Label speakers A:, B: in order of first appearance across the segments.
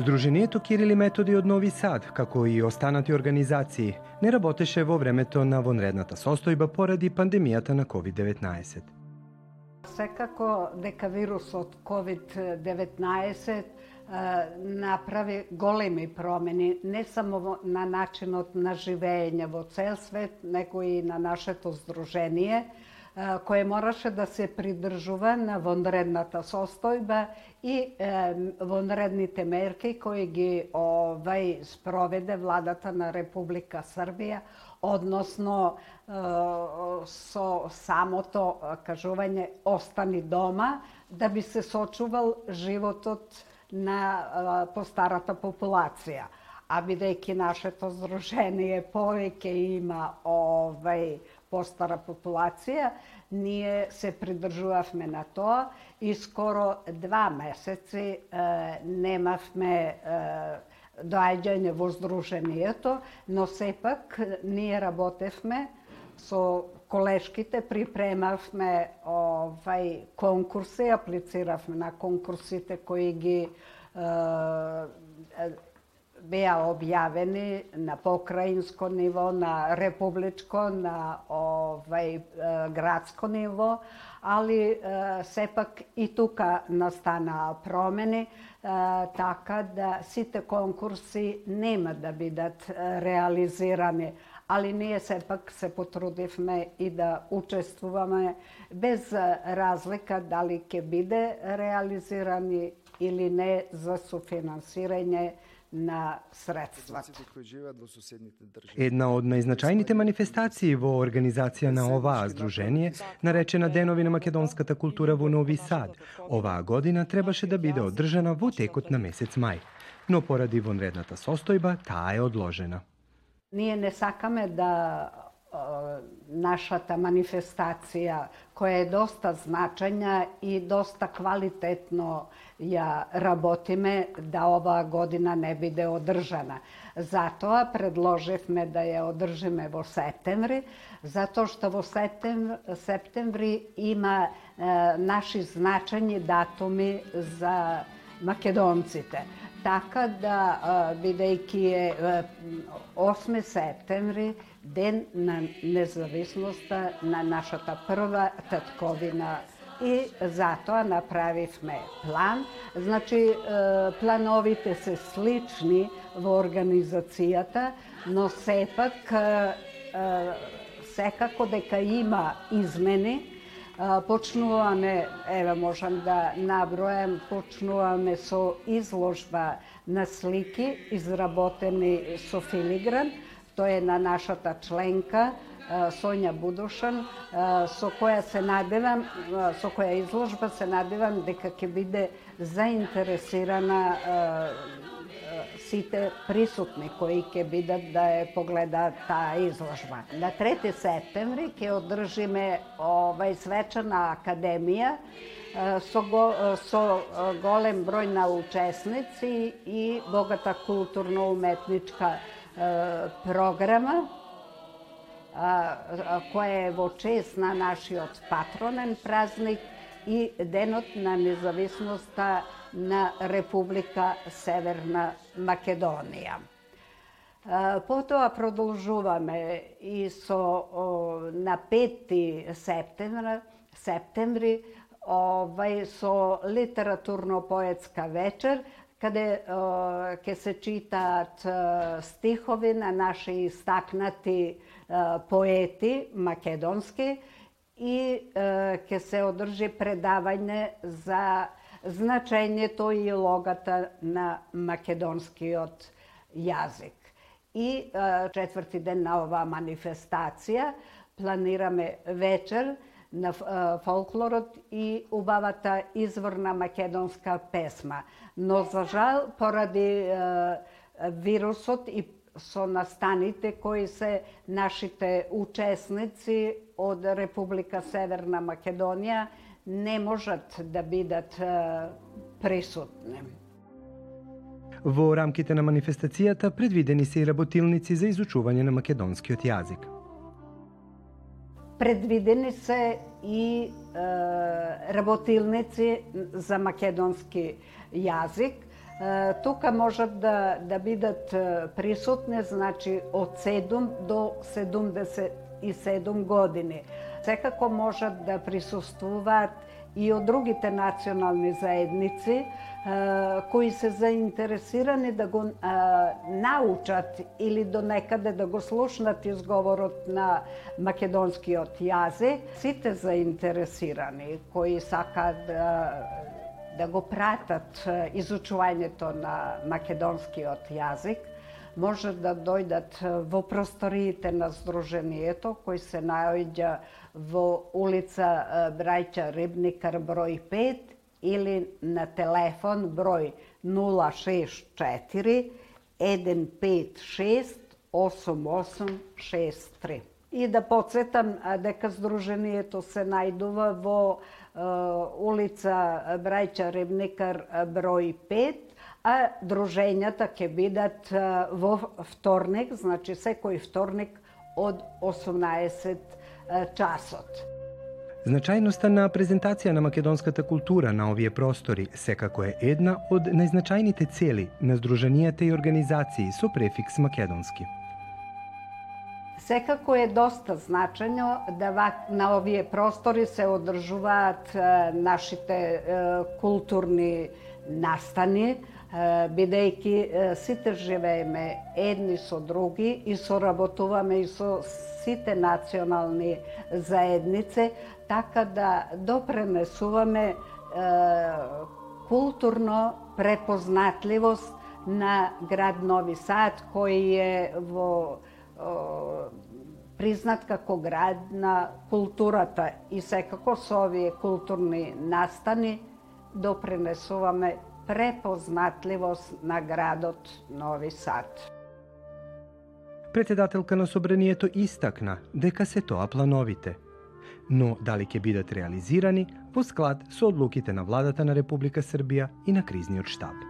A: Здруженијето Кирил и Методи од Нови Сад, како и останати организации, не работеше во времето на вонредната состојба поради пандемијата на COVID-19.
B: Секако дека вирусот COVID-19 направи големи промени, не само на начинот на живење во цел свет, него и на нашето здружение, кое мораше да се придржува на вонредната состојба и е, вонредните мерки кои ги овај спроведе владата на Република Србија, односно е, со самото кажување остани дома да би се сочувал животот на постарата популација. А бидејќи нашето здружение повеќе има овај постара популација, ние се придржувавме на тоа и скоро два месеци е, немавме е, доаѓање во Сдруженијето, но сепак ние работевме со колешките припремавме овај конкурси, аплициравме на конкурсите кои ги е, беа објавени на покраинско ниво, на републичко, на овај градско ниво, али сепак и тука настана промени, така да сите конкурси нема да бидат реализирани, али ние сепак се потрудивме и да учествуваме без разлика дали ќе биде реализирани или не за суфинансирање на средства.
A: Една од најзначајните манифестации во организација на оваа здружение, наречена Денови на македонската култура во Нови Сад, оваа година требаше да биде одржана во текот на месец мај, но поради вонредната состојба таа е одложена.
B: Ние не сакаме да нашата манифестација, која е доста значања и доста квалитетно ја работиме, да оваа година не биде одржана. Затоа предложивме да ја одржиме во септември, затоа што во септември, септември има е, наши значајни датуми за македонците. Така да, бидејќи е 8 септември, ден на независноста на нашата прва татковина и затоа направивме план. Значи, плановите се слични во организацијата, но сепак секако дека има измени, почнуваме, еве можам да набројам, почнуваме со изложба на слики изработени со филигран, Тоа е на нашата членка Сонја Будушан, со која се надевам, со која изложба се надевам дека ќе биде заинтересирана сите присутни кои ќе бидат да ја погледаат таа изложба. На 3 септември ќе одржиме овај свечана академија со, го, со голем број на учесници и богата културно-уметничка програма која е во чест на нашиот патронен празник и Денот на независноста на Република Северна Македонија. Потоа продолжуваме и со на 5 септември, септември овај со литературно-поетска вечер каде ќе се читаат стихови на наши истакнати поети македонски и ќе се одржи предавање за значењето и логата на македонскиот јазик. И четврти ден на оваа манифестација планираме вечер на фолклорот и убавата изворна македонска песма. Но за жал, поради вирусот и со настаните кои се нашите учесници од Република Северна Македонија не можат да бидат присутни.
A: Во рамките на манифестацијата предвидени се и работилници за изучување на македонскиот јазик.
B: Предвидени се и е, работилници за македонски јазик. тука можат да, да бидат присутни, значи од 7 до 77 години. Секако можат да присуствуваат и од другите национални заедници кои се заинтересирани да го научат или до некаде да го слушнат изговорот на македонскиот јазик. Сите заинтересирани кои сакаат да да го пратат изучувањето на македонскиот јазик, може да дојдат во просториите на Сдруженијето, кој се наоѓа во улица Брајча Рибникар број 5 или на телефон број 064 156 8863. И да подсетам дека Сдруженијето се најдува во улица Брајча Рибникар број 5, а дружењата ќе бидат во вторник, значи секој вторник од 18 часот.
A: Значајноста на презентација на македонската култура на овие простори секако е една од најзначајните цели на здруженијата и организации со префикс македонски.
B: Секако е доста значајно да на овие простори се одржуваат нашите културни настани, бидејќи сите живееме едни со други и соработуваме и со сите национални заедници, така да допренесуваме културно препознатливост на град Нови Сад, кој е во признат како град на културата. И секако со овие културни настани допренесуваме препознатливост на градот Нови Сад.
A: Председателка на Собранието истакна дека се тоа плановите, но дали ќе бидат реализирани во склад со одлуките на владата на Република Србија и на кризниот штаб.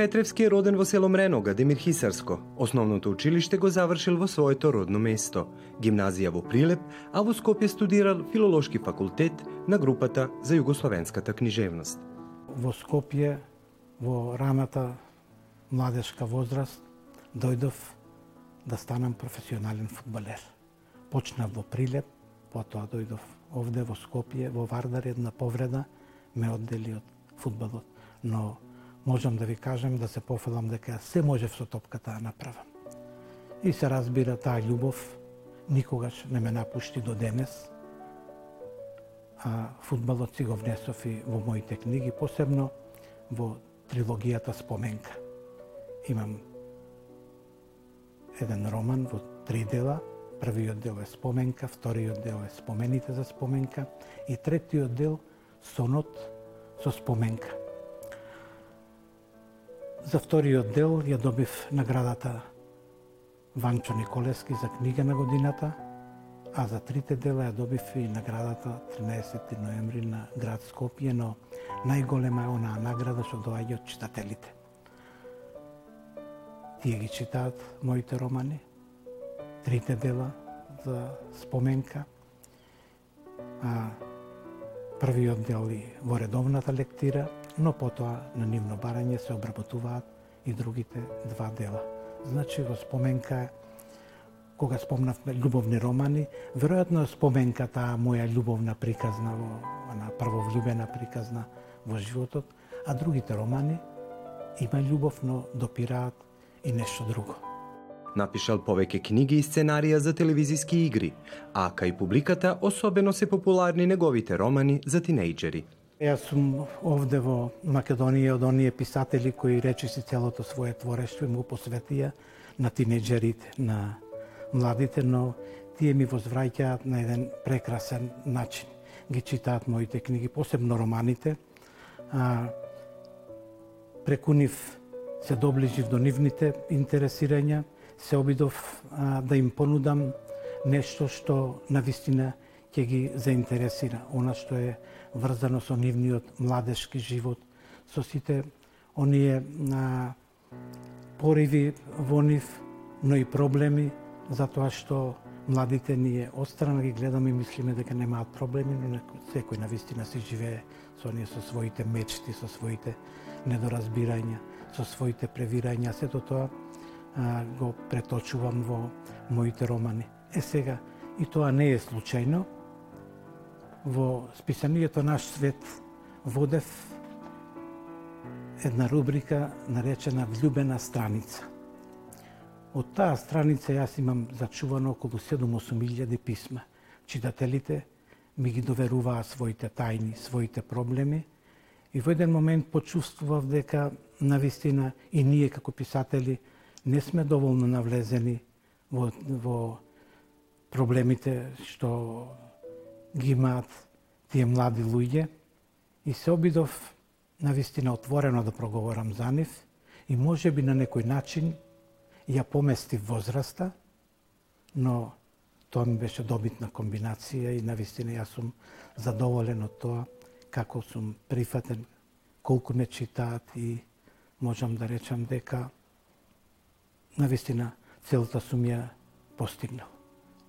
A: Петревски е роден во село Мренога, Демир Хисарско. Основното училиште го завршил во своето родно место, гимназија во Прилеп, а во Скопје студирал филолошки факултет на групата за југословенската книжевност.
C: Во Скопје, во раната младешка возраст, дојдов да станам професионален фудбалер. Почнав во Прилеп, потоа дојдов овде во Скопје, во Вардар една повреда ме оддели од фудбалот. Но можам да ви кажам, да се пофалам дека се можев со топката да направам. И се разбира таа љубов никогаш не ме напушти до денес. А фудбалот си го внесов и во моите книги, посебно во трилогијата Споменка. Имам еден роман во три дела. Првиот дел е Споменка, вториот дел е Спомените за Споменка и третиот дел Сонот со Споменка. За вториот дел ја добив наградата Ванчо Николески за книга на годината, а за трите дела ја добив и наградата 13 ноември на град Скопје, но најголема е онаа награда што доаѓа од читателите. Тие ги читаат моите романи, трите дела за споменка, а првиот дел и во редовната лектира, но потоа на нивно барање се обработуваат и другите два дела. Значи, во споменка кога спомнавме љубовни романи, веројатно споменка таа моја љубовна приказна во она првовлюбена приказна во животот, а другите романи има љубов, но допираат и нешто друго.
A: Напишал повеќе книги и сценарија за телевизиски игри, а кај публиката особено се популарни неговите романи за тинејџери.
C: Јас сум овде во Македонија од оние писатели кои речиси целото свое творештво му посветија на тинеджерите, на младите, но тие ми возвраќаат на еден прекрасен начин. Ги читаат моите книги, посебно романите. А, преку нив се доближив до нивните интересирања, се обидов а, да им понудам нешто што на вистина ќе ги заинтересира, она што е врзано со нивниот младешки живот, со сите оние а, пориви во нив, но и проблеми, затоа што младите ние отстрана ги гледаме и мислиме дека немаат проблеми, но секој на вистина си живее со ние со своите мечти, со своите недоразбирања, со своите превирања, сето тоа а, го преточувам во моите романи. Е сега, и тоа не е случајно. Во списанието Наш свет водев една рубрика наречена Влюбена страница. Од таа страница јас имам зачувано околу 7-8 писма. Читателите ми ги доверуваа своите тајни, своите проблеми и во еден момент почувствував дека на вистина и ние како писатели не сме доволно навлезени во, во проблемите што ги имаат тие млади луѓе и се обидов на вистина отворено да проговорам за нив и може би на некој начин ја помести возраста, но тоа ми беше добитна комбинација и на вистина јас сум задоволен од тоа како сум прифатен, колку не читаат и можам да речам дека на вистина целта сум ја постигнал.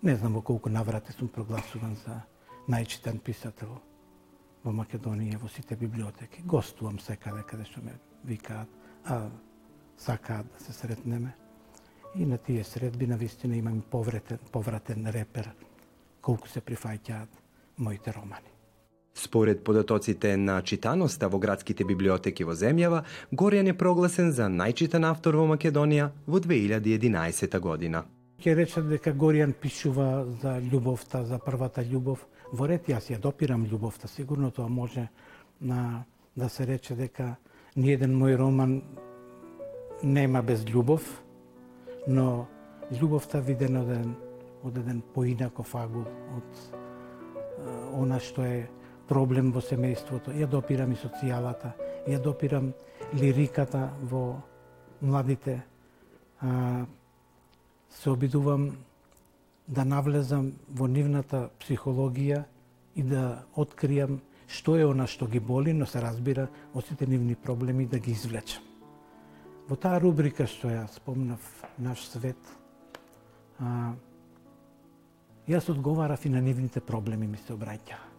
C: Не знам во колку наврати сум прогласуван за најчитан писател во Македонија, во сите библиотеки. Гостувам секаде каде што ме викаат, а сакаат да се сретнеме. И на тие средби на вистина имам повратен, повратен репер колку се прифаќаат моите романи.
A: Според податоците на читаноста во градските библиотеки во земјава, Горјан е прогласен за најчитан автор во Македонија во 2011 година.
C: Ке речат дека Горјан пишува за љубовта, за првата љубов. Во ред јас ја допирам љубовта. Сигурно тоа може на, да се рече дека ниеден мој роман нема без љубов, но љубовта видена од еден, од еден поинаков агул, од она што е проблем во семејството. Ја допирам и социјалата, ја допирам лириката во младите. А, се обидувам да навлезам во нивната психологија и да откријам што е она што ги боли, но се разбира од сите нивни проблеми да ги извлечам. Во таа рубрика што ја спомнав, наш свет, а, јас одговарав и на нивните проблеми ми се обраќа.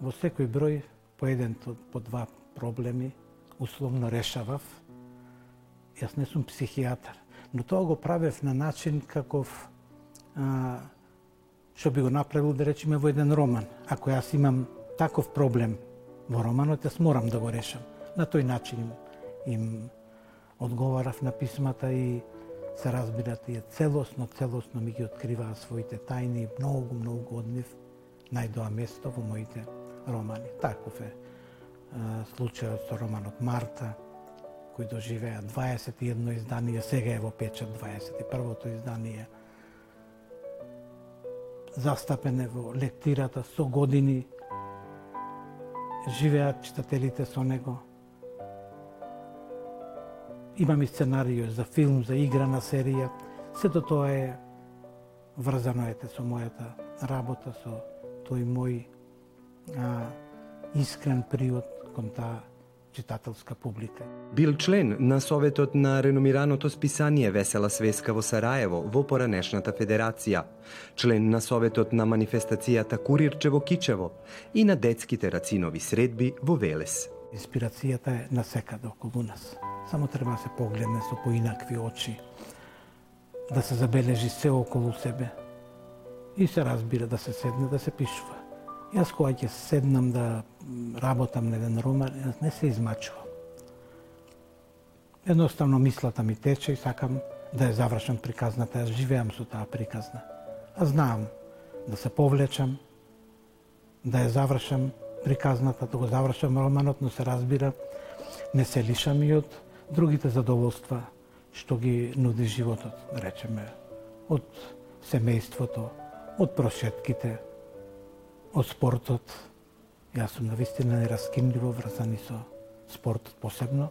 C: во секој број по еден, по два проблеми, условно решавав. Јас не сум психијатар, но тоа го правев на начин каков а, што би го направил да речеме во еден роман. Ако јас имам таков проблем во романот, јас морам да го решам. На тој начин им, им одговарав на писмата и се разбира тие целосно, целосно ми ги откриваа своите тајни, многу, многу од нив најдоа место во моите романи. Таков е случајот со романот Марта, кој доживеа 21 издание, сега е во печат 21-то издание застапене во лектирата со години, живеат читателите со него. Имам и сценарио за филм, за игра на серија. Сето тоа е врзано ете со мојата работа, со тој мој а, искрен приот кон таа читателска публика.
A: Бил член на Советот на реномираното списание Весела свеска во Сараево во поранешната федерација, член на Советот на манифестацијата Курирче во Кичево и на детските рацинови средби во Велес.
C: Инспирацијата е на секаде околу нас. Само треба да се погледне со поинакви очи, да се забележи се околу себе и се разбира да се седне да се пишува. Јас кога ќе седнам да работам на еден роман, јас не се измачувам. Едноставно мислата ми тече и сакам да ја завршам приказната. Јас живеам со таа приказна. А знам да се повлечам, да ја завршам приказната, да го завршам романот, но се разбира, не се лишам и од другите задоволства што ги нуди животот, да речеме, од семејството, од прошетките, од спортот. Јас сум навистина нераскинливо врзани со спортот, посебно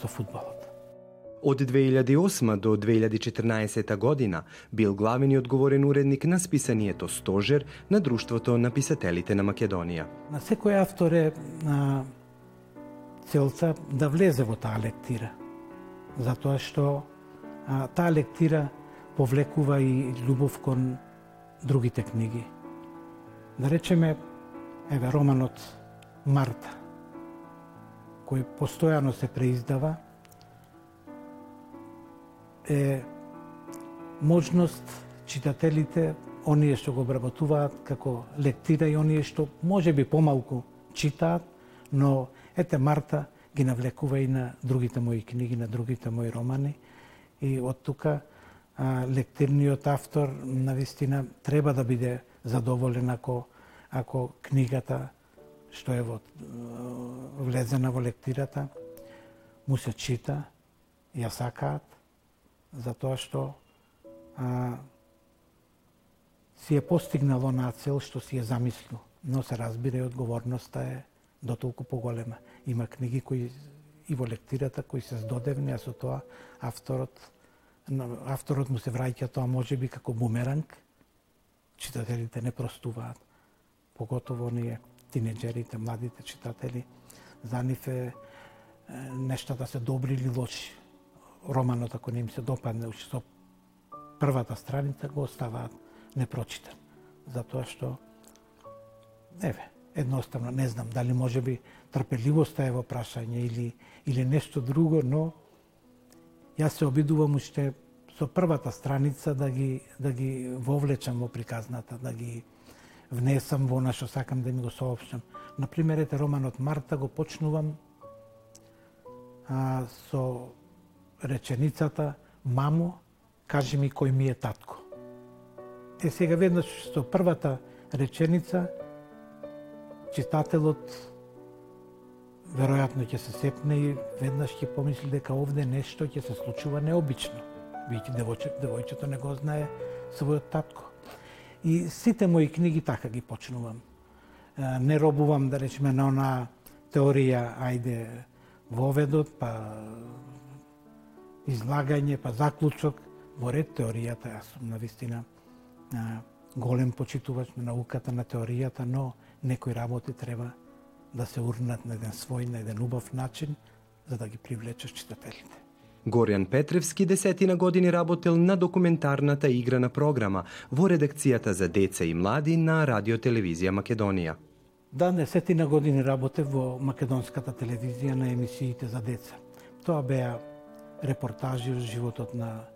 C: со фудбалот.
A: Од 2008 до 2014 година бил главен и одговорен уредник на списанието Стожер на Друштвото на писателите на Македонија.
C: На секој автор е на целта да влезе во таа лектира. Затоа што а, таа лектира повлекува и љубов кон другите книги. Да речеме, еве романот Марта, кој постојано се преиздава, е можност читателите, оние што го обработуваат како лектира и оние што може би помалку читаат, но ете Марта ги навлекува и на другите мои книги, на другите мои романи. И од тука а, лектирниот автор на вистина треба да биде задоволен ако ако книгата што е во влезена во лектирата му се чита, ја сакаат затоа што а, си е постигнало на цел што си е замислил. Но се разбира и одговорноста е до толку поголема. Има книги кои и во лектирата кои се здодевни, а со тоа авторот авторот му се враќа тоа може би како бумеранг. Читателите не простуваат. Поготово ние тинеджерите, младите читатели, за нив е нештата да се добри или лоши романот ако не им се допадне уште со првата страница го оставаат непрочитан. Затоа што еве, едноставно не знам дали може би трпеливоста е во прашање или или нешто друго, но јас се обидувам уште со првата страница да ги да ги вовлечам во приказната, да ги внесам во она што сакам да ми го соопштам. На пример, ете романот Марта го почнувам а, со реченицата «Мамо, кажи ми кој ми е татко». Е сега веднаш со првата реченица читателот веројатно ќе се сепне и веднаш ќе помисли дека овде нешто ќе се случува необично. Бијќи девојче, девојчето не го знае својот татко. И сите мои книги така ги почнувам. Не робувам, да речеме, на она теорија, ајде, воведот, па излагање, па заклучок, во ред теоријата, јас сум на вистина голем почитувач на науката на теоријата, но некои работи треба да се урнат на еден свој, на еден убав начин, за да ги привлечеш читателите.
A: Горјан Петревски десетина години работел на документарната играна програма во редакцијата за деца и млади на Радио Телевизија Македонија.
C: Да, десетина години работев во македонската телевизија на емисиите за деца. Тоа беа репортажи од животот на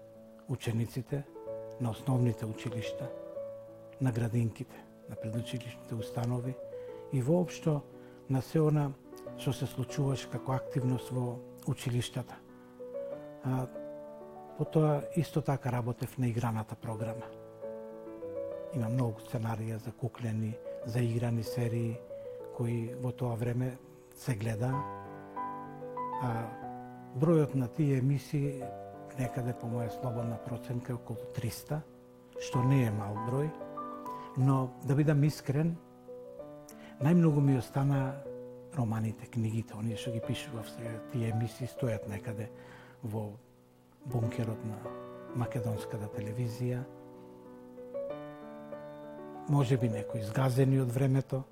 C: учениците, на основните училишта, на градинките, на предучилишните установи и воопшто на се она што се случуваш како активност во училиштата. А, потоа исто така работев на играната програма. Има многу сценарија за куклени, за играни серии кои во тоа време се гледа. А Бројот на тие емисии некаде по моја слободна проценка е околу 300, што не е мал број, но да бидам искрен, најмногу ми остана романите, книгите, оние што ги пишував сега, тие емисии стојат некаде во бункерот на македонската телевизија. Може би некои изгазени од времето,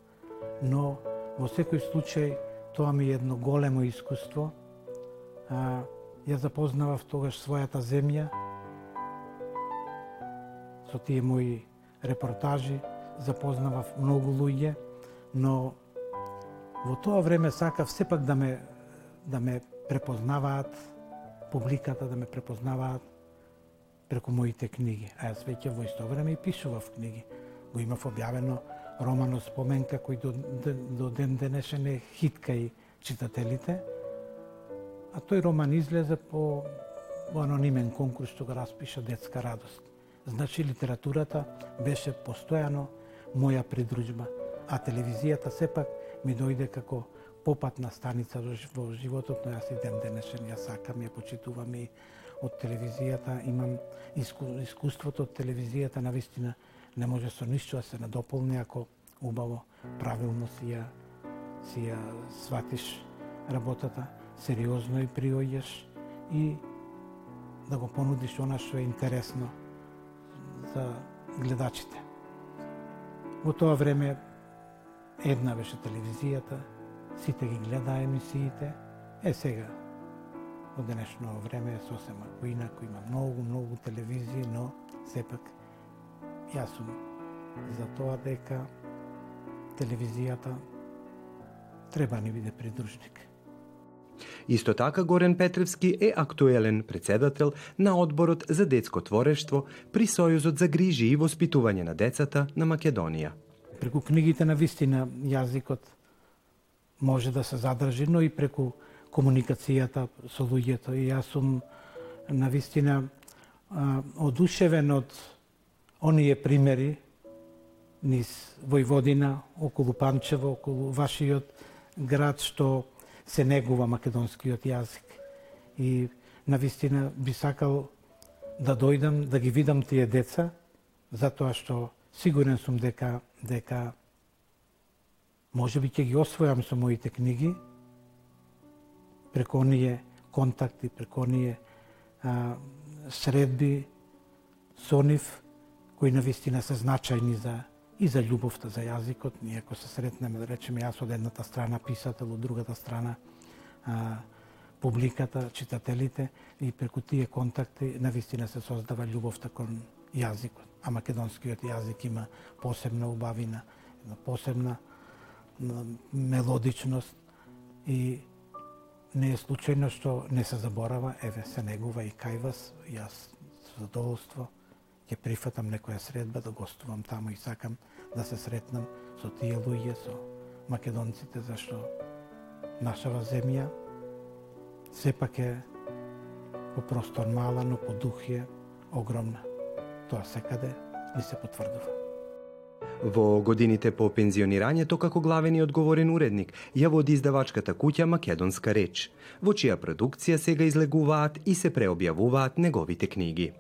C: но во секој случај тоа ми е едно големо искуство – а, ја запознавав тогаш својата земја со тие мои репортажи, запознавав многу луѓе, но во тоа време сакав сепак да ме да ме препознаваат публиката, да ме препознаваат преку моите книги. А јас веќе во исто време и пишував книги. Го имав објавено романот споменка кој до, до, до ден денешен е хитка и читателите а тој роман излезе по по анонимен конкурс што го распиша Детска радост. Значи литературата беше постојано моја придружба, а телевизијата сепак ми дојде како попатна станица во животот, но јас и ден денешен ја сакам, ја почитувам и од телевизијата, имам искуството од телевизијата, на вистина не може со ништо да се надополни ако убаво, правилно си ја, си ја сватиш работата, сериозно и приоѓаш и да го понудиш она што е интересно за гледачите. Во тоа време една беше телевизијата, сите ги гледа емисиите, е сега во денешно време е сосема поинако, има многу, многу телевизии, но сепак јас сум за тоа дека телевизијата треба ни биде придружник.
A: Исто така Горен Петревски е актуелен председател на одборот за детско творештво при Сојузот за грижи и воспитување на децата на Македонија.
C: Преку книгите на вистина јазикот може да се задржи, но и преку комуникацијата со луѓето. И јас сум на вистина одушевен од оние примери низ Војводина, околу Панчево, околу вашиот град, што се негува македонскиот јазик. И на вистина би сакал да дојдам, да ги видам тие деца, затоа што сигурен сум дека дека може би ќе ги освојам со моите книги преку оние контакти, преку оние а, средби со нив кои на вистина се значајни за и за љубовта за јазикот. Ние ако се сретнеме, да речеме, јас од едната страна писател, од другата страна а, публиката, читателите и преку тие контакти на вистина се создава љубовта кон јазикот. А македонскиот јазик има посебна убавина, една посебна мелодичност и не е случајно што не се заборава, еве се негува и кај вас, јас со задоволство ќе прифатам некоја средба да гостувам таму и сакам да се сретнам со тие луѓе, со македонците, зашто нашава земја сепак е по простор мала, но по дух е огромна. Тоа секаде ми се потврдува.
A: Во годините по пензионирањето како главен и одговорен уредник ја води издавачката куќа Македонска реч, во чија продукција сега излегуваат и се преобјавуваат неговите книги.